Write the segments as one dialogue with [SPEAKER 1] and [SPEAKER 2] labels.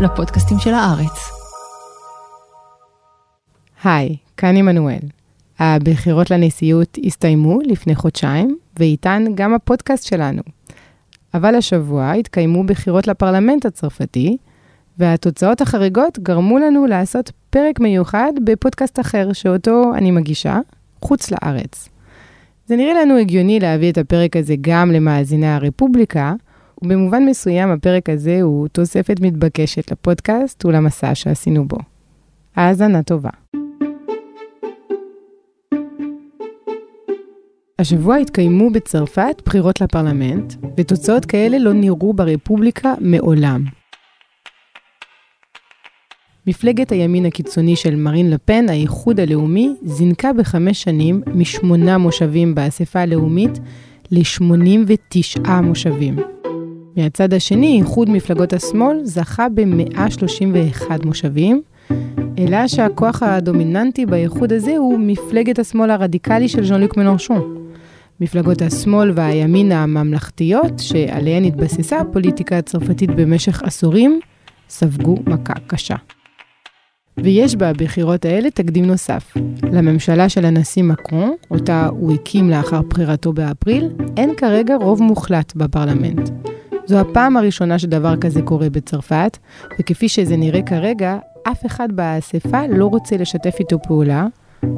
[SPEAKER 1] לפודקאסטים של הארץ.
[SPEAKER 2] היי, כאן עמנואל. הבחירות לנשיאות הסתיימו לפני חודשיים, ואיתן גם הפודקאסט שלנו. אבל השבוע התקיימו בחירות לפרלמנט הצרפתי, והתוצאות החריגות גרמו לנו לעשות פרק מיוחד בפודקאסט אחר, שאותו אני מגישה, חוץ לארץ. זה נראה לנו הגיוני להביא את הפרק הזה גם למאזיני הרפובליקה, ובמובן מסוים הפרק הזה הוא תוספת מתבקשת לפודקאסט ולמסע שעשינו בו. האזנה טובה. השבוע התקיימו בצרפת בחירות לפרלמנט, ותוצאות כאלה לא נראו ברפובליקה מעולם. מפלגת הימין הקיצוני של מרין לפן, האיחוד הלאומי, זינקה בחמש שנים משמונה מושבים באספה הלאומית ל-89 מושבים. מהצד השני, איחוד מפלגות השמאל זכה ב-131 מושבים, אלא שהכוח הדומיננטי באיחוד הזה הוא מפלגת השמאל הרדיקלי של ז'אן לוק מלנשון. מפלגות השמאל והימין הממלכתיות, שעליהן התבססה הפוליטיקה הצרפתית במשך עשורים, ספגו מכה קשה. ויש בבחירות האלה תקדים נוסף. לממשלה של הנשיא מקרון, אותה הוא הקים לאחר בחירתו באפריל, אין כרגע רוב מוחלט בפרלמנט. זו הפעם הראשונה שדבר כזה קורה בצרפת, וכפי שזה נראה כרגע, אף אחד באספה לא רוצה לשתף איתו פעולה,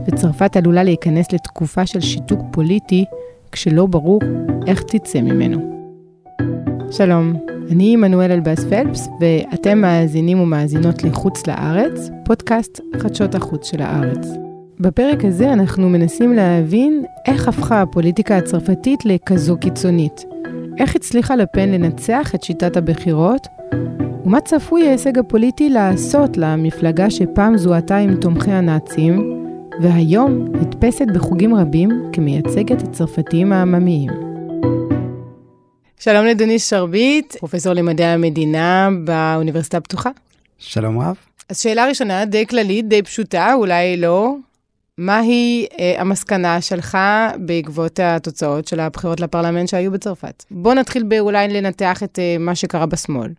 [SPEAKER 2] וצרפת עלולה להיכנס לתקופה של שיתוק פוליטי, כשלא ברור איך תצא ממנו. שלום, אני עמנואל אלבאס פלפס, ואתם מאזינים ומאזינות לחוץ לארץ, פודקאסט חדשות החוץ של הארץ. בפרק הזה אנחנו מנסים להבין איך הפכה הפוליטיקה הצרפתית לכזו קיצונית. איך הצליחה לפן לנצח את שיטת הבחירות, ומה צפוי ההישג הפוליטי לעשות למפלגה שפעם זוהתה עם תומכי הנאצים, והיום נתפסת בחוגים רבים כמייצגת הצרפתים העממיים. שלום לדוניס שרביט, פרופסור למדעי המדינה באוניברסיטה הפתוחה.
[SPEAKER 3] שלום רב.
[SPEAKER 2] אז שאלה ראשונה, די כללית, די פשוטה, אולי לא. מהי אה, המסקנה שלך בעקבות התוצאות של הבחירות לפרלמנט שהיו בצרפת? בוא נתחיל באולי לנתח את אה, מה שקרה בשמאל.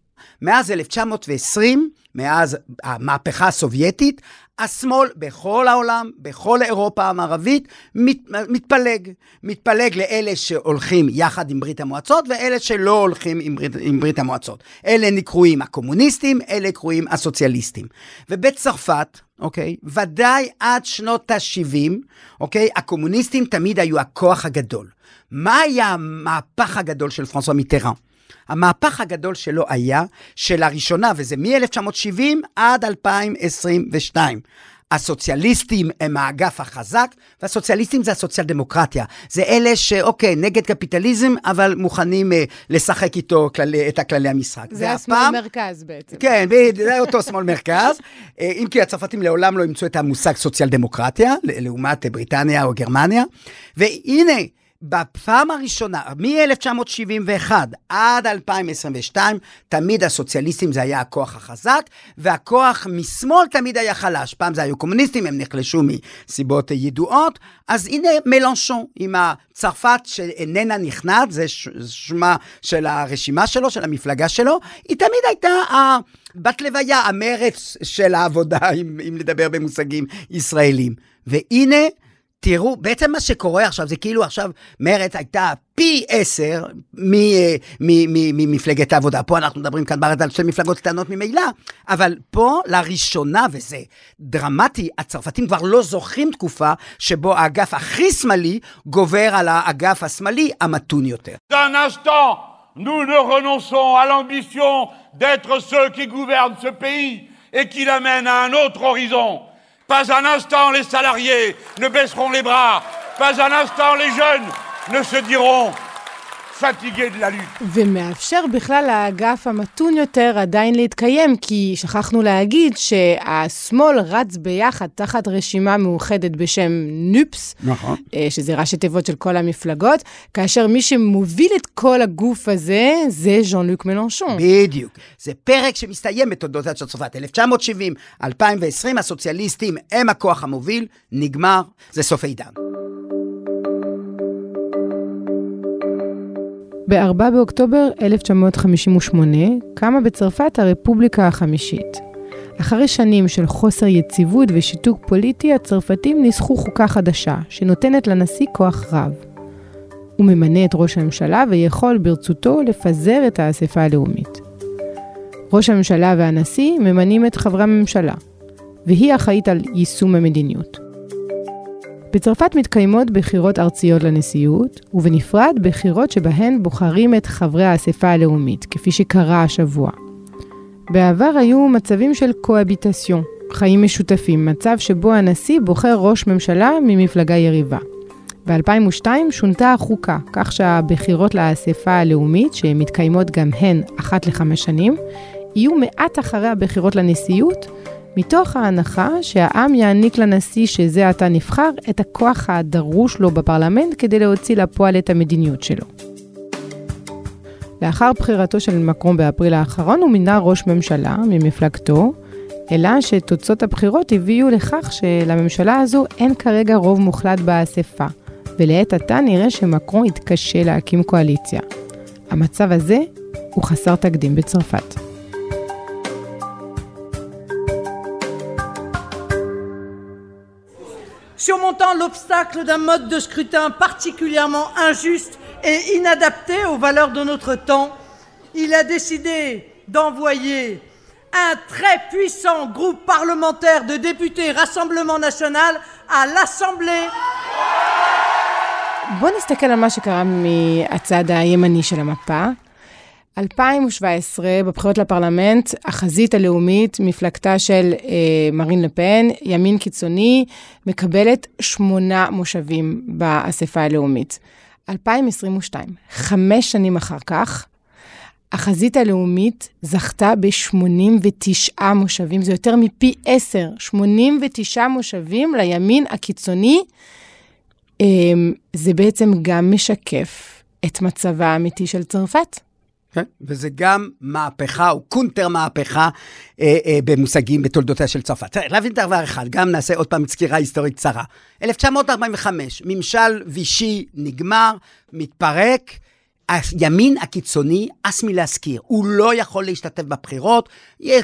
[SPEAKER 3] מאז 1920, מאז המהפכה הסובייטית, השמאל בכל העולם, בכל אירופה המערבית, מת, מתפלג. מתפלג לאלה שהולכים יחד עם ברית המועצות ואלה שלא הולכים עם ברית, עם ברית המועצות. אלה נקרואים הקומוניסטים, אלה קרואים הסוציאליסטים. ובצרפת, אוקיי, ודאי עד שנות ה-70, אוקיי, הקומוניסטים תמיד היו הכוח הגדול. מה היה המהפך הגדול של פרנסואה מיטרן? המהפך הגדול שלו היה שלראשונה, וזה מ-1970 עד 2022, הסוציאליסטים הם האגף החזק, והסוציאליסטים זה הסוציאל דמוקרטיה. זה אלה שאוקיי, נגד קפיטליזם, אבל מוכנים אה, לשחק איתו כללי, את הכללי המשחק.
[SPEAKER 2] זה השמאל מרכז בעצם.
[SPEAKER 3] כן, זה אותו שמאל מרכז. אה, אם כי הצרפתים לעולם לא אימצו את המושג סוציאל דמוקרטיה, לעומת בריטניה או גרמניה. והנה, בפעם הראשונה, מ-1971 עד 2022, תמיד הסוציאליסטים זה היה הכוח החזק, והכוח משמאל תמיד היה חלש. פעם זה היו קומוניסטים, הם נחלשו מסיבות ידועות. אז הנה מלנשון עם הצרפת שאיננה נכנעת, זה שמה של הרשימה שלו, של המפלגה שלו, היא תמיד הייתה בת לוויה, המרץ של העבודה, אם, אם נדבר במושגים ישראלים. והנה, תראו, בעצם מה שקורה עכשיו, זה כאילו עכשיו מרצ הייתה פי עשר ממפלגת העבודה. פה אנחנו מדברים כאן בארץ על שתי מפלגות קטנות ממילא, אבל פה לראשונה, וזה דרמטי, הצרפתים כבר לא זוכרים תקופה שבו האגף הכי שמאלי גובר על האגף השמאלי המתון יותר.
[SPEAKER 4] nous ne renonçons à l'ambition d'être ceux qui gouvernent ce pays et qui l'amènent à un autre horizon. Pas un instant les salariés ne baisseront les bras. Pas un instant les jeunes ne se diront
[SPEAKER 2] ומאפשר בכלל לאגף המתון יותר עדיין להתקיים, כי שכחנו להגיד שהשמאל רץ ביחד תחת רשימה מאוחדת בשם נופס,
[SPEAKER 3] נכון.
[SPEAKER 2] אה, שזה ראשי תיבות של כל המפלגות, כאשר מי שמוביל את כל הגוף הזה זה ז'אן לוק מלנשון.
[SPEAKER 3] בדיוק. זה פרק שמסתיים בתולדותיה של צרפת. 1970, 2020, הסוציאליסטים הם הכוח המוביל, נגמר, זה סוף העידן.
[SPEAKER 2] ב-4 באוקטובר 1958 קמה בצרפת הרפובליקה החמישית. אחרי שנים של חוסר יציבות ושיתוק פוליטי, הצרפתים ניסחו חוקה חדשה, שנותנת לנשיא כוח רב. הוא ממנה את ראש הממשלה ויכול ברצותו לפזר את האספה הלאומית. ראש הממשלה והנשיא ממנים את חברי הממשלה, והיא אחראית על יישום המדיניות. בצרפת מתקיימות בחירות ארציות לנשיאות, ובנפרד בחירות שבהן בוחרים את חברי האספה הלאומית, כפי שקרה השבוע. בעבר היו מצבים של קואביטציון, חיים משותפים, מצב שבו הנשיא בוחר ראש ממשלה ממפלגה יריבה. ב-2002 שונתה החוקה, כך שהבחירות לאספה הלאומית, שמתקיימות גם הן אחת לחמש שנים, יהיו מעט אחרי הבחירות לנשיאות, מתוך ההנחה שהעם יעניק לנשיא שזה עתה נבחר את הכוח הדרוש לו בפרלמנט כדי להוציא לפועל את המדיניות שלו. לאחר בחירתו של מקרון באפריל האחרון הוא מינה ראש ממשלה ממפלגתו, אלא שתוצאות הבחירות הביאו לכך שלממשלה הזו אין כרגע רוב מוחלט באספה, ולעת עתה נראה שמקרון יתקשה להקים קואליציה. המצב הזה הוא חסר תקדים בצרפת.
[SPEAKER 5] surmontant l'obstacle d'un mode de scrutin particulièrement injuste et inadapté aux valeurs de notre temps, il a décidé d'envoyer un très puissant groupe parlementaire de députés Rassemblement national à l'Assemblée.
[SPEAKER 2] בואו נסתכל על מה שקרה מהצד הימני של המפה. 2017, בבחירות לפרלמנט, החזית הלאומית, מפלגתה של אה, מרין לפן, ימין קיצוני, מקבלת שמונה מושבים באספה הלאומית. 2022, חמש שנים אחר כך, החזית הלאומית זכתה ב-89 מושבים, זה יותר מפי 10, 89 מושבים לימין הקיצוני. אה, זה בעצם גם משקף את מצבה האמיתי של צרפת.
[SPEAKER 3] כן? וזה גם מהפכה, או קונטר מהפכה אה, אה, במושגים בתולדותיה של צרפת. צריך להבין דבר אחד, גם נעשה עוד פעם סקירה היסטורית קצרה. 1945, ממשל וישי נגמר, מתפרק. הימין הקיצוני, הס מלהזכיר, הוא לא יכול להשתתף בבחירות,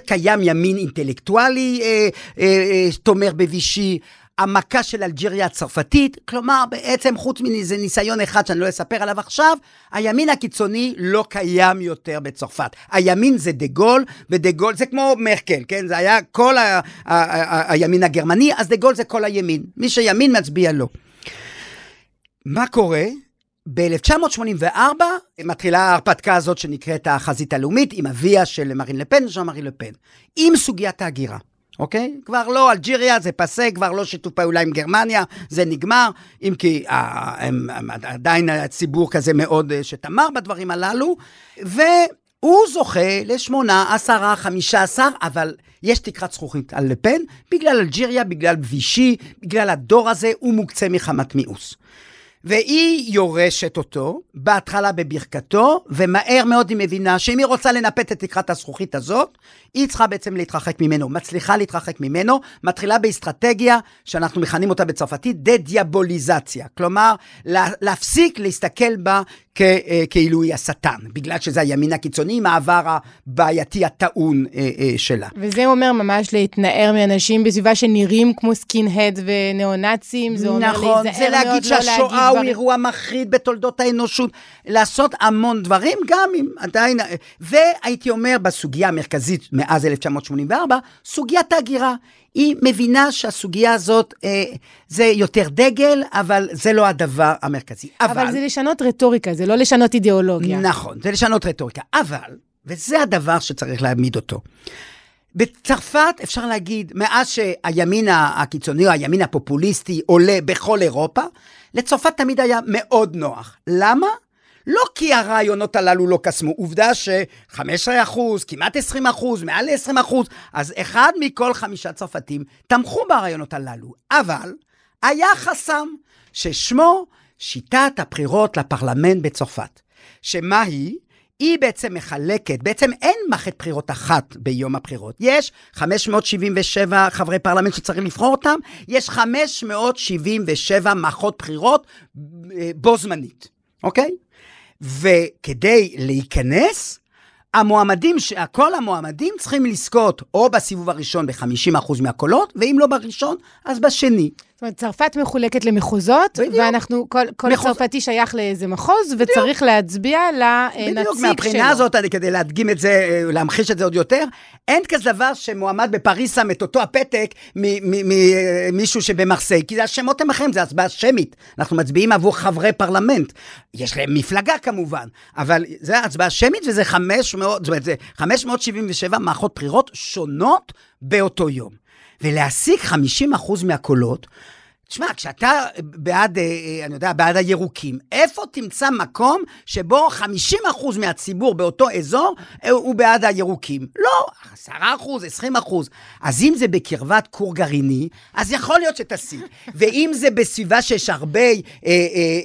[SPEAKER 3] קיים ימין אינטלקטואלי אה, אה, אה, תומך בוישי, המכה של אלג'יריה הצרפתית, כלומר, בעצם חוץ מאיזה ניסיון אחד שאני לא אספר עליו עכשיו, הימין הקיצוני לא קיים יותר בצרפת. הימין זה דה גול, ודה גול זה כמו מרקל, כן? זה היה כל הימין הגרמני, אז דה גול זה כל הימין. מי שימין מצביע לו. מה קורה? ב-1984 מתחילה ההרפתקה הזאת שנקראת החזית הלאומית עם אביה של מרין לפן, ז'אן מרין לפן, עם סוגיית ההגירה. אוקיי? כבר לא אלג'יריה, זה פסה, כבר לא שיתוף פעולה עם גרמניה, זה נגמר, אם כי אה, הם, הם, עדיין הציבור כזה מאוד אה, שתמר בדברים הללו, והוא זוכה לשמונה, עשרה, חמישה עשר, אבל יש תקרת זכוכית על לפן, בגלל אלג'יריה, בגלל וישי, בגלל הדור הזה, הוא מוקצה מחמת מיאוס. והיא יורשת אותו, בהתחלה בברכתו, ומהר מאוד היא מבינה שאם היא רוצה לנפט את תקרת הזכוכית הזאת, היא צריכה בעצם להתרחק ממנו, מצליחה להתרחק ממנו, מתחילה באסטרטגיה שאנחנו מכנים אותה בצרפתית דה-דיאבוליזציה. כלומר, לה, להפסיק להסתכל בה כ, אה, כאילו היא השטן, בגלל שזה הימין הקיצוני עם העבר הבעייתי הטעון אה, אה, שלה.
[SPEAKER 2] וזה אומר ממש להתנער מאנשים בסביבה שנראים כמו skinhead וניאו-נאצים, זה אומר
[SPEAKER 3] נכון,
[SPEAKER 2] להיזהר
[SPEAKER 3] זה להגיד
[SPEAKER 2] מאוד לא
[SPEAKER 3] שהשואה
[SPEAKER 2] להגיד
[SPEAKER 3] הוא
[SPEAKER 2] דברים.
[SPEAKER 3] אירוע מחריד בתולדות האנושות, לעשות המון דברים, גם אם עדיין, והייתי אומר בסוגיה המרכזית מאז 1984, סוגיית ההגירה. היא מבינה שהסוגיה הזאת אה, זה יותר דגל, אבל זה לא הדבר המרכזי.
[SPEAKER 2] אבל זה לשנות רטוריקה, זה לא לשנות אידיאולוגיה.
[SPEAKER 3] נכון, זה לשנות רטוריקה. אבל, וזה הדבר שצריך להעמיד אותו, בצרפת אפשר להגיד, מאז שהימין הקיצוני או הימין הפופוליסטי עולה בכל אירופה, לצרפת תמיד היה מאוד נוח. למה? לא כי הרעיונות הללו לא קסמו, עובדה ש-15 אחוז, כמעט 20 אחוז, מעל 20 אחוז, אז אחד מכל חמישה צרפתים תמכו ברעיונות הללו. אבל היה חסם ששמו שיטת הבחירות לפרלמנט בצרפת. שמה היא? היא בעצם מחלקת, בעצם אין מערכת בחירות אחת ביום הבחירות. יש 577 חברי פרלמנט שצריך לבחור אותם, יש 577 מערכות בחירות אה, בו זמנית, אוקיי? וכדי להיכנס, המועמדים, כל המועמדים צריכים לזכות או בסיבוב הראשון ב-50% מהקולות, ואם לא בראשון, אז בשני.
[SPEAKER 2] אומרת, צרפת מחולקת למחוזות, בדיוק. ואנחנו, כל, כל מחוז... צרפתי שייך לאיזה מחוז, בדיוק. וצריך להצביע לנציג שלו. בדיוק,
[SPEAKER 3] מהבחינה הזאת, אני, כדי להדגים את זה, להמחיש את זה עוד יותר, אין כזה דבר שמועמד בפריס שם את אותו הפתק ממישהו שבמרסיי, כי השמות הם אחרים, זה הצבעה שמית. אנחנו מצביעים עבור חברי פרלמנט. יש להם מפלגה כמובן, אבל זה הצבעה שמית וזה 500, זאת אומרת, זה 577 מערכות בחירות שונות באותו יום. ולהשיג 50% מהקולות, תשמע, כשאתה בעד, אה, אה, אני יודע, בעד הירוקים, איפה תמצא מקום שבו 50% מהציבור באותו אזור אה, הוא בעד הירוקים? לא, 10%, 20%. אז אם זה בקרבת כור גרעיני, אז יכול להיות שתשיג. ואם זה בסביבה שיש הרבה אה, אה,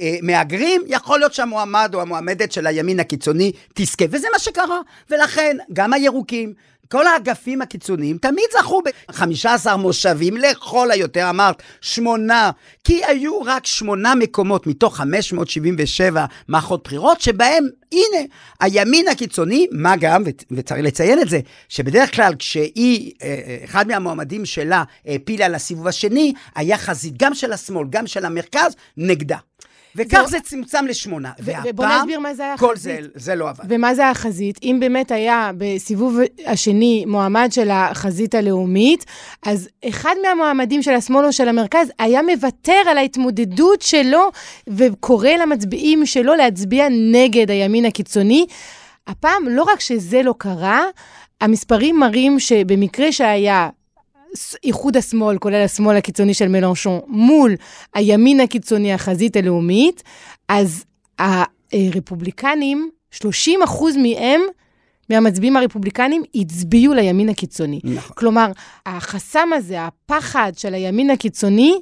[SPEAKER 3] אה, מהגרים, יכול להיות שהמועמד או המועמדת של הימין הקיצוני תזכה. וזה מה שקרה. ולכן, גם הירוקים, כל האגפים הקיצוניים תמיד זכו ב-15 מושבים, לכל היותר אמרת שמונה, כי היו רק שמונה מקומות מתוך 577 מערכות בחירות, שבהם, הנה, הימין הקיצוני, מה גם, וצריך לציין את זה, שבדרך כלל כשהיא, אה, אה, אחד מהמועמדים שלה העפילה לסיבוב השני, היה חזית גם של השמאל, גם של המרכז, נגדה. וכך זה, זה צמצם לשמונה.
[SPEAKER 2] והפעם, בוא נסביר מה זה היה
[SPEAKER 3] כל זה, זה לא עבד.
[SPEAKER 2] ומה זה החזית? אם באמת היה בסיבוב השני מועמד של החזית הלאומית, אז אחד מהמועמדים של השמאל או של המרכז היה מוותר על ההתמודדות שלו וקורא למצביעים שלו להצביע נגד הימין הקיצוני. הפעם, לא רק שזה לא קרה, המספרים מראים שבמקרה שהיה איחוד השמאל, כולל השמאל הקיצוני של מלנשון, מול הימין הקיצוני, החזית הלאומית, אז הרפובליקנים, 30 אחוז מהם, מהמצביעים הרפובליקנים, הצביעו לימין הקיצוני. נכון. כלומר, החסם הזה, הפחד של הימין הקיצוני,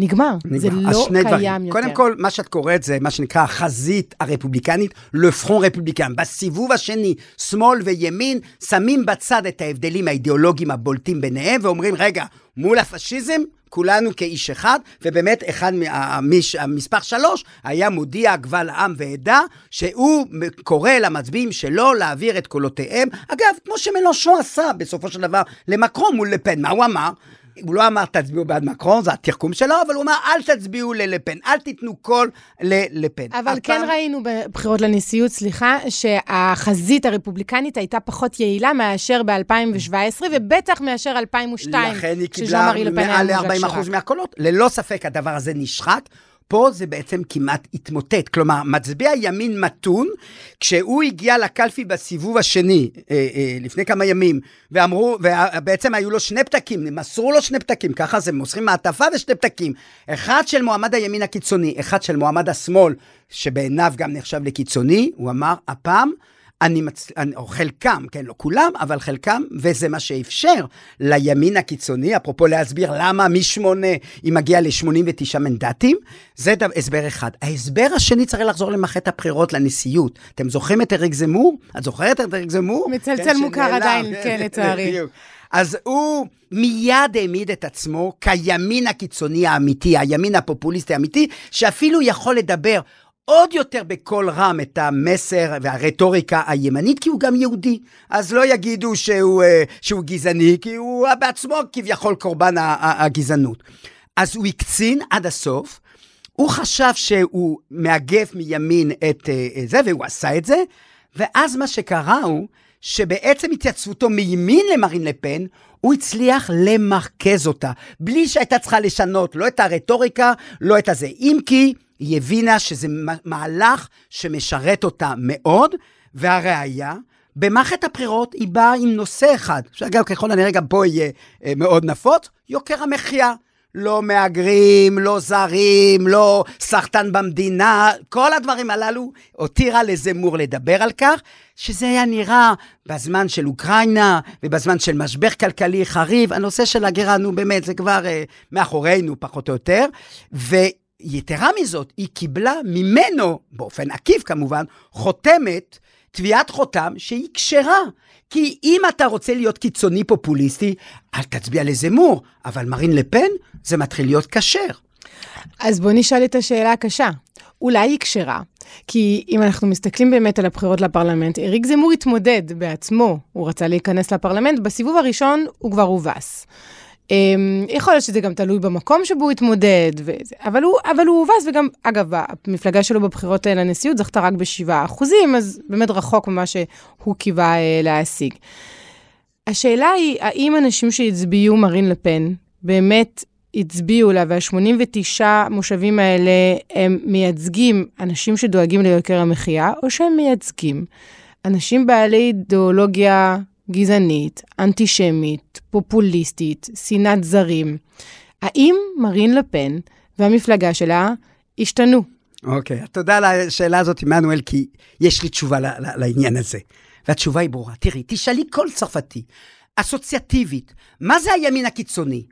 [SPEAKER 2] נגמר. נגמר. זה לא קיים דברים. יותר.
[SPEAKER 3] קודם כל, מה שאת קוראת זה מה שנקרא החזית הרפובליקנית, לפרון רפובליקן. בסיבוב השני, שמאל וימין שמים בצד את ההבדלים האידיאולוגיים הבולטים ביניהם, ואומרים, רגע, מול הפשיזם, כולנו כאיש אחד, ובאמת אחד מהמש, המספר שלוש היה מודיע גבל עם ועדה, שהוא קורא למצביעים שלו להעביר את קולותיהם. אגב, כמו שמלושו עשה בסופו של דבר למקרון מול לפן, מה הוא אמר? הוא לא אמר תצביעו בעד מקרון, זה התחכום שלו, אבל הוא אמר אל תצביעו ללפן, אל תיתנו קול ללפן.
[SPEAKER 2] אבל כן פעם... ראינו בבחירות לנשיאות, סליחה, שהחזית הרפובליקנית הייתה פחות יעילה מאשר ב-2017, ובטח מאשר 2002,
[SPEAKER 3] לכן היא קיבלה מעל ל-40% מהקולות. ללא ספק הדבר הזה נשחק. פה זה בעצם כמעט התמוטט. כלומר, מצביע ימין מתון, כשהוא הגיע לקלפי בסיבוב השני, אה, אה, לפני כמה ימים, ואמרו, ובעצם היו לו שני פתקים, מסרו לו שני פתקים, ככה זה, מוסרים מעטפה ושני פתקים. אחד של מועמד הימין הקיצוני, אחד של מועמד השמאל, שבעיניו גם נחשב לקיצוני, הוא אמר, הפעם, אני מצ... אני, או חלקם, כן, לא כולם, אבל חלקם, וזה מה שאפשר לימין הקיצוני, אפרופו להסביר למה משמונה היא מגיעה ל-89 מנדטים, זה דבר, הסבר אחד. ההסבר השני צריך לחזור למערכת הבחירות לנשיאות. אתם זוכרים את אריק זמור? את זוכרת את אריק זמור?
[SPEAKER 2] מצלצל כן, מוכר עדיין, כן, לצערי.
[SPEAKER 3] אז הוא מיד העמיד את עצמו כימין הקיצוני האמיתי, הימין הפופוליסטי האמיתי, שאפילו יכול לדבר עוד יותר בקול רם את המסר והרטוריקה הימנית, כי הוא גם יהודי. אז לא יגידו שהוא, אה, שהוא גזעני, כי הוא בעצמו כביכול קורבן הגזענות. אז הוא הקצין עד הסוף, הוא חשב שהוא מאגף מימין את אה, זה, והוא עשה את זה, ואז מה שקרה הוא שבעצם התייצבותו מימין למרין לפן, הוא הצליח למרכז אותה, בלי שהייתה צריכה לשנות לא את הרטוריקה, לא את הזה. אם כי היא הבינה שזה מהלך שמשרת אותה מאוד, והראיה, במערכת הבחירות היא באה עם נושא אחד, שאגב, ככל הנראה גם פה יהיה אה, מאוד נפוץ, יוקר המחיה. לא מהגרים, לא זרים, לא סחטן במדינה, כל הדברים הללו הותירה לזמור לדבר על כך, שזה היה נראה בזמן של אוקראינה ובזמן של משבר כלכלי חריף, הנושא של הגירה, נו באמת, זה כבר uh, מאחורינו פחות או יותר. יתרה מזאת, היא קיבלה ממנו, באופן עקיף כמובן, חותמת, תביעת חותם שהיא כשרה. כי אם אתה רוצה להיות קיצוני פופוליסטי, אל תצביע לזמור, אבל מרין לפן זה מתחיל להיות כשר.
[SPEAKER 2] אז בואו נשאל את השאלה הקשה. אולי היא כשרה? כי אם אנחנו מסתכלים באמת על הבחירות לפרלמנט, אריק זמור התמודד בעצמו, הוא רצה להיכנס לפרלמנט, בסיבוב הראשון הוא כבר הובס. Um, יכול להיות שזה גם תלוי במקום שבו הוא התמודד, וזה, אבל, הוא, אבל הוא הובס, וגם, אגב, המפלגה שלו בבחירות לנשיאות זכתה רק ב-7%, אז באמת רחוק ממה שהוא קיווה uh, להשיג. השאלה היא, האם אנשים שהצביעו מרין לפן באמת הצביעו לה, וה-89 מושבים האלה הם מייצגים אנשים שדואגים ליוקר המחיה, או שהם מייצגים אנשים בעלי אידיאולוגיה גזענית, אנטישמית, פופוליסטית, שנאת זרים. האם מרין לפן והמפלגה שלה השתנו?
[SPEAKER 3] אוקיי, okay, תודה על השאלה הזאת, עמנואל, כי יש לי תשובה לעניין הזה. והתשובה היא ברורה. תראי, תשאלי כל צרפתי, אסוציאטיבית, מה זה הימין הקיצוני?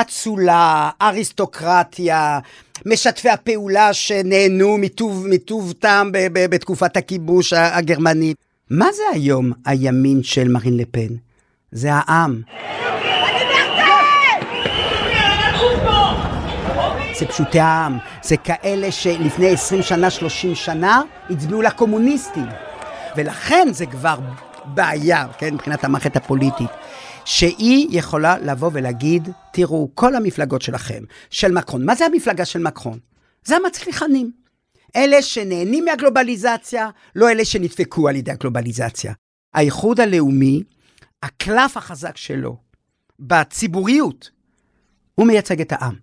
[SPEAKER 3] אצולה, אריסטוקרטיה, משתפי הפעולה שנהנו מטוב, מטוב טעם בתקופת הכיבוש הגרמני. מה זה היום הימין של מרין לפן? זה העם. זה פשוטי העם, זה כאלה שלפני 20 שנה, 30 שנה, הצביעו לקומוניסטים. ולכן זה כבר בעיה, כן, מבחינת המערכת הפוליטית. שהיא יכולה לבוא ולהגיד, תראו, כל המפלגות שלכם, של מקרון, מה זה המפלגה של מקרון? זה המצליחנים. אלה שנהנים מהגלובליזציה, לא אלה שנדפקו על ידי הגלובליזציה. האיחוד הלאומי, הקלף החזק שלו בציבוריות, הוא מייצג את העם.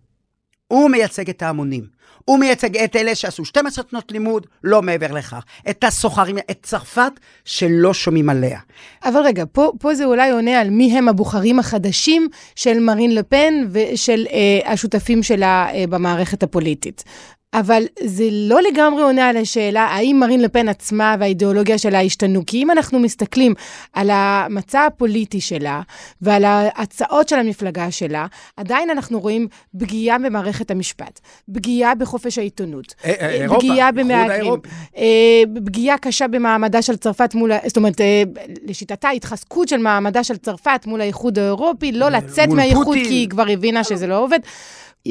[SPEAKER 3] הוא מייצג את ההמונים. הוא מייצג את אלה שעשו 12 שנות לימוד, לא מעבר לכך. את הסוחרים, את צרפת, שלא שומעים עליה.
[SPEAKER 2] אבל רגע, פה, פה זה אולי עונה על מי הם הבוחרים החדשים של מרין לפן ושל אה, השותפים שלה אה, במערכת הפוליטית. אבל זה לא לגמרי עונה על השאלה האם מרין לפן עצמה והאידיאולוגיה שלה השתנו. כי אם אנחנו מסתכלים על המצע הפוליטי שלה ועל ההצעות של המפלגה שלה, עדיין אנחנו רואים פגיעה במערכת המשפט, פגיעה בחופש העיתונות,
[SPEAKER 3] אה, אה, אירופה, פגיעה במהגרים,
[SPEAKER 2] אה, פגיעה קשה במעמדה של צרפת מול, זאת אומרת, לשיטתה, התחזקות של מעמדה של צרפת מול האיחוד האירופי, לא לצאת מהאיחוד כי היא כבר הבינה שזה לא עובד.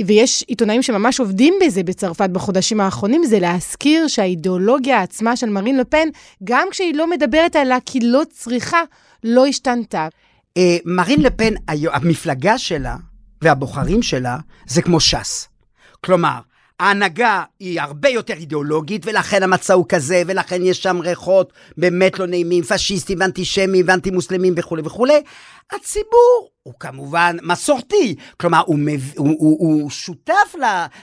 [SPEAKER 2] ויש עיתונאים שממש עובדים בזה בצרפת בחודשים האחרונים, זה להזכיר שהאידיאולוגיה עצמה של מרין לפן, גם כשהיא לא מדברת עליה כי לא צריכה, לא השתנתה.
[SPEAKER 3] אה, מרין לפן, המפלגה שלה והבוחרים שלה זה כמו ש"ס. כלומר, ההנהגה היא הרבה יותר אידיאולוגית, ולכן המצע הוא כזה, ולכן יש שם ריחות באמת לא נעימים, פשיסטים ואנטישמים ואנטי מוסלמים וכולי וכולי. הציבור הוא כמובן מסורתי, כלומר הוא, מב... הוא, הוא, הוא שותף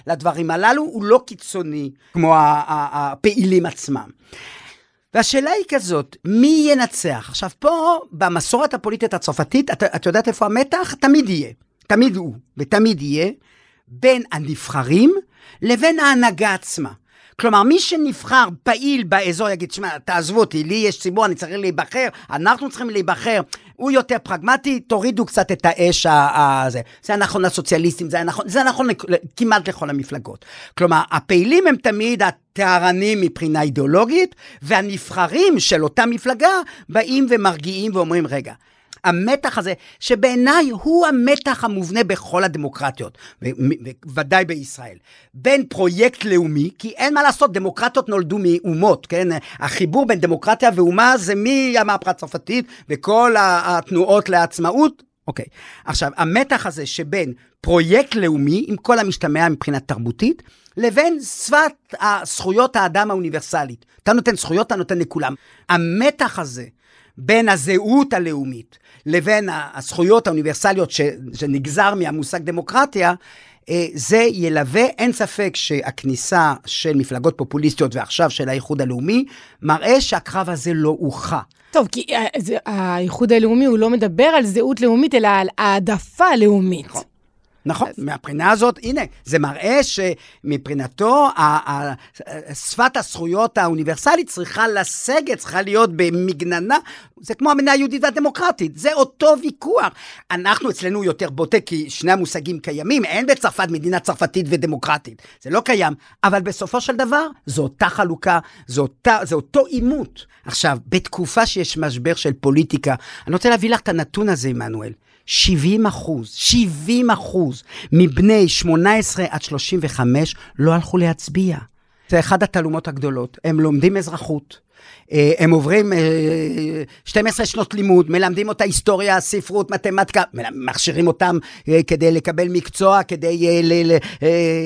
[SPEAKER 3] לדברים הללו, הוא לא קיצוני כמו הפעילים עצמם. והשאלה היא כזאת, מי ינצח? עכשיו פה, במסורת הפוליטית הצרפתית, את, את יודעת איפה המתח? תמיד יהיה, תמיד הוא, ותמיד יהיה, בין הנבחרים לבין ההנהגה עצמה. כלומר, מי שנבחר פעיל באזור יגיד, שמע, תעזבו אותי, לי יש ציבור, אני צריך להיבחר, אנחנו צריכים להיבחר. הוא יותר פרגמטי, תורידו קצת את האש הזה. זה נכון לסוציאליסטים, זה נכון, זה נכון כמעט לכל המפלגות. כלומר, הפעילים הם תמיד הטהרנים מבחינה אידיאולוגית, והנבחרים של אותה מפלגה באים ומרגיעים ואומרים, רגע, המתח הזה, שבעיניי הוא המתח המובנה בכל הדמוקרטיות, וודאי בישראל, בין פרויקט לאומי, כי אין מה לעשות, דמוקרטיות נולדו מאומות, כן? החיבור בין דמוקרטיה ואומה זה מהמהפכה הצרפתית וכל התנועות לעצמאות. אוקיי, עכשיו, המתח הזה שבין פרויקט לאומי, עם כל המשתמע מבחינה תרבותית, לבין שפת זכויות האדם האוניברסלית. אתה נותן זכויות, אתה נותן לכולם. המתח הזה בין הזהות הלאומית לבין הזכויות האוניברסליות שנגזר מהמושג דמוקרטיה, אה, זה ילווה, אין ספק שהכניסה של מפלגות פופוליסטיות ועכשיו של האיחוד הלאומי, מראה שהקרב הזה לא הוכרע.
[SPEAKER 2] טוב, כי אה, האיחוד הלאומי הוא לא מדבר על זהות לאומית, אלא על העדפה לאומית. נכון.
[SPEAKER 3] נכון, אז... מהבחינה הזאת, הנה, זה מראה שמבחינתו, שפת הזכויות האוניברסלית צריכה לסגת, צריכה להיות במגננה, זה כמו המדינה היהודית והדמוקרטית, זה אותו ויכוח. אנחנו אצלנו יותר בוטה, כי שני המושגים קיימים, אין בצרפת מדינה צרפתית ודמוקרטית, זה לא קיים, אבל בסופו של דבר, זו אותה חלוקה, זו אותה, זה אותו עימות. עכשיו, בתקופה שיש משבר של פוליטיקה, אני רוצה להביא לך את הנתון הזה, עמנואל. 70 אחוז, 70 אחוז מבני 18 עד 35 לא הלכו להצביע. זה אחד התעלומות הגדולות. הם לומדים אזרחות. אה, הם עוברים 12 אה, שנות לימוד, מלמדים אותה היסטוריה, ספרות, מתמטיקה, מכשירים אותם אה, כדי לקבל מקצוע, כדי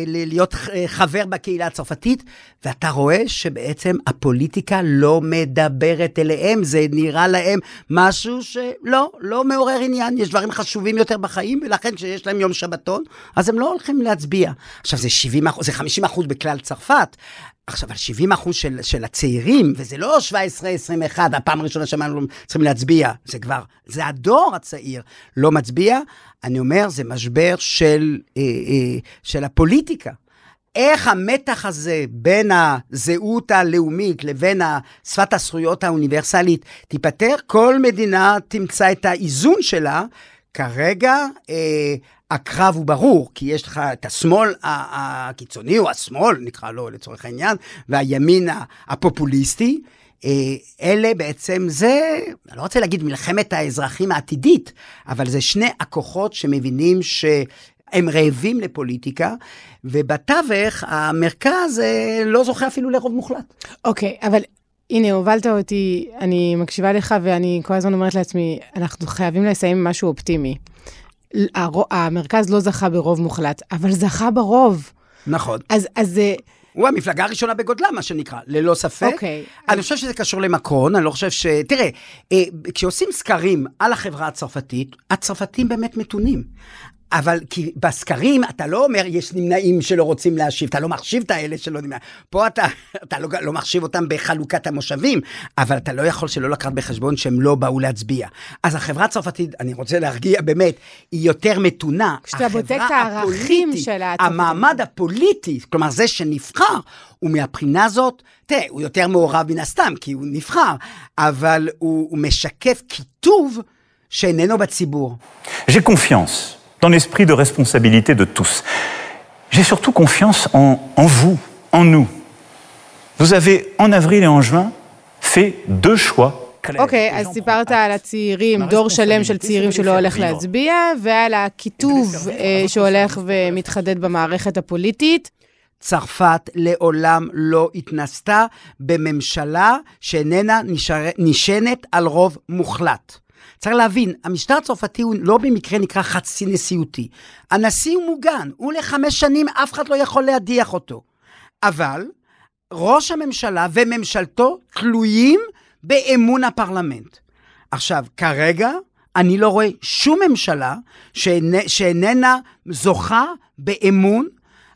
[SPEAKER 3] להיות חבר בקהילה הצרפתית, ואתה רואה שבעצם הפוליטיקה לא מדברת אליהם, זה נראה להם משהו שלא, לא מעורר עניין, יש דברים חשובים יותר בחיים, ולכן כשיש להם יום שבתון, אז הם לא הולכים להצביע. עכשיו, זה 70 זה 50 אחוז בכלל צרפת, עכשיו, על 70 אחוז של, של הצעירים, וזה לא 17-21, הפעם הראשונה שאמרנו צריכים להצביע, זה כבר, זה הדור הצעיר לא מצביע, אני אומר, זה משבר של, אה, אה, של הפוליטיקה. איך המתח הזה בין הזהות הלאומית לבין שפת הזכויות האוניברסלית תיפתר, כל מדינה תמצא את האיזון שלה. כרגע אה, הקרב הוא ברור, כי יש לך את השמאל הקיצוני, או השמאל, נקרא לו לצורך העניין, והימין הפופוליסטי. אה, אלה בעצם זה, אני לא רוצה להגיד מלחמת האזרחים העתידית, אבל זה שני הכוחות שמבינים שהם רעבים לפוליטיקה, ובתווך המרכז אה, לא זוכה אפילו לרוב מוחלט.
[SPEAKER 2] אוקיי, okay, אבל הנה, הובלת אותי, אני מקשיבה לך ואני כל הזמן אומרת לעצמי, אנחנו חייבים לסיים משהו אופטימי. המרכז לא זכה ברוב מוחלט, אבל זכה ברוב.
[SPEAKER 3] נכון.
[SPEAKER 2] אז, אז אה,
[SPEAKER 3] הוא המפלגה הראשונה בגודלה, מה שנקרא, ללא ספק.
[SPEAKER 2] אוקיי.
[SPEAKER 3] אני חושב שזה קשור למקרון, אני לא חושב ש... תראה, אה, כשעושים סקרים על החברה הצרפתית, הצרפתים באמת מתונים. אבל כי בסקרים אתה לא אומר, יש נמנעים שלא רוצים להשיב, אתה לא מחשיב את האלה שלא נמנעים. פה אתה, אתה לא, לא מחשיב אותם בחלוקת המושבים, אבל אתה לא יכול שלא לקחת בחשבון שהם לא באו להצביע. אז החברה הצרפתית, אני רוצה להרגיע, באמת, היא יותר מתונה.
[SPEAKER 2] כשאתה בודק את הערכים של
[SPEAKER 3] הצרפתית. המעמד הפוליטי, כלומר זה שנבחר, ומהבחינה הזאת, תראה, הוא יותר מעורב מן הסתם, כי הוא נבחר, אבל הוא, הוא משקף קיטוב שאיננו בציבור.
[SPEAKER 6] J'ai confiance. Dans l'esprit de responsabilité de tous. J'ai surtout confiance en, en, vous, en nous. Vous avez, en avril et en juin, fait deux choix.
[SPEAKER 2] אוקיי, okay, אז סיפרת על הצעירים, דור שלם של צעירים שלא הולך להצביע, ועל הקיטוב שהולך ומתחדד במערכת הפוליטית.
[SPEAKER 3] צרפת לעולם לא התנסתה בממשלה שאיננה נשענת על רוב מוחלט. צריך להבין, המשטר הצרפתי הוא לא במקרה נקרא חצי נשיאותי. הנשיא הוא מוגן, הוא לחמש שנים, אף אחד לא יכול להדיח אותו. אבל ראש הממשלה וממשלתו תלויים באמון הפרלמנט. עכשיו, כרגע אני לא רואה שום ממשלה שאינ... שאיננה זוכה באמון.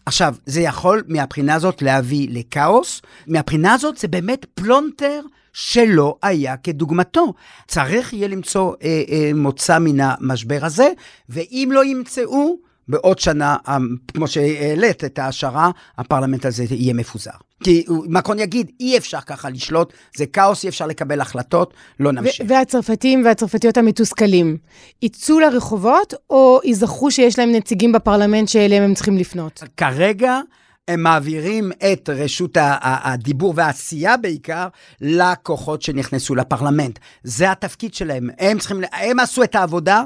[SPEAKER 3] עכשיו, זה יכול מהבחינה הזאת להביא לכאוס, מהבחינה הזאת זה באמת פלונטר שלא היה כדוגמתו. צריך יהיה למצוא אה, אה, מוצא מן המשבר הזה, ואם לא ימצאו, בעוד שנה, אה, כמו שהעלית את ההשערה, הפרלמנט הזה יהיה מפוזר. כי מקרון יגיד, אי אפשר ככה לשלוט, זה כאוס, אי אפשר לקבל החלטות, לא נמשיך.
[SPEAKER 2] והצרפתים והצרפתיות המתוסכלים, יצאו לרחובות, או יזכרו שיש להם נציגים בפרלמנט שאליהם הם צריכים לפנות?
[SPEAKER 3] כרגע... הם מעבירים את רשות הדיבור והעשייה בעיקר לכוחות שנכנסו לפרלמנט. זה התפקיד שלהם. הם צריכים, הם עשו את העבודה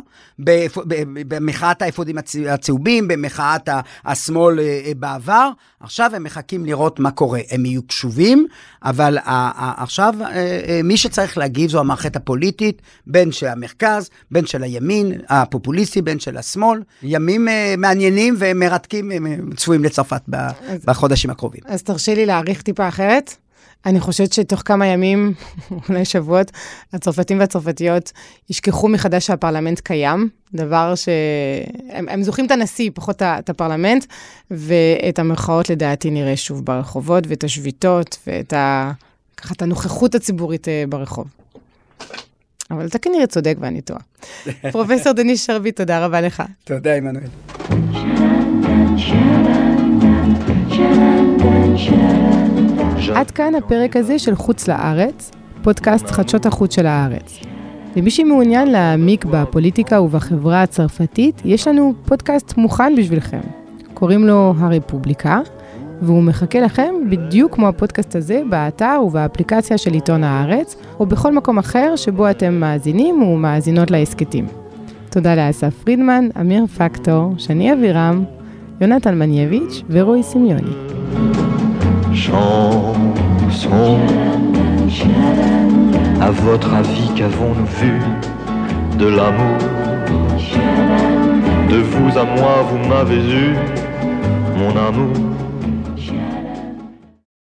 [SPEAKER 3] במחאת האפודים הצהובים, במחאת השמאל אה, אה, בעבר. עכשיו הם מחכים לראות מה קורה. הם יהיו קשובים, אבל עכשיו אה, מי שצריך להגיב זו המערכת הפוליטית, בין של המרכז, בין של הימין הפופוליסטי, בין של השמאל. ימים מעניינים ומרתקים צפויים לצרפת. אז, בחודשים הקרובים.
[SPEAKER 2] אז תרשי לי להעריך טיפה אחרת. אני חושבת שתוך כמה ימים, אולי שבועות, הצרפתים והצרפתיות ישכחו מחדש שהפרלמנט קיים, דבר שהם הם זוכרים את הנשיא, פחות את הפרלמנט, ואת המחאות לדעתי נראה שוב ברחובות, ואת השביתות, ואת ה... ככה את הנוכחות הציבורית אה, ברחוב. אבל אתה כנראה צודק ואני טועה. פרופסור דניס שרביט, תודה רבה לך.
[SPEAKER 3] תודה, עמנואל.
[SPEAKER 2] עד כאן הפרק הזה של חוץ לארץ, פודקאסט חדשות החוץ של הארץ. למי שמעוניין להעמיק בפוליטיקה ובחברה הצרפתית, יש לנו פודקאסט מוכן בשבילכם. קוראים לו הרפובליקה, והוא מחכה לכם בדיוק כמו הפודקאסט הזה באתר ובאפליקציה של עיתון הארץ, או בכל מקום אחר שבו אתם מאזינים ומאזינות להסכתים. תודה לאסף פרידמן, אמיר פקטור, שני אבירם, יונתן מנייביץ' ורועי סמיוני.
[SPEAKER 7] Chanson, à votre avis, qu'avons-nous vu de l'amour De vous à moi, vous m'avez eu, mon amour?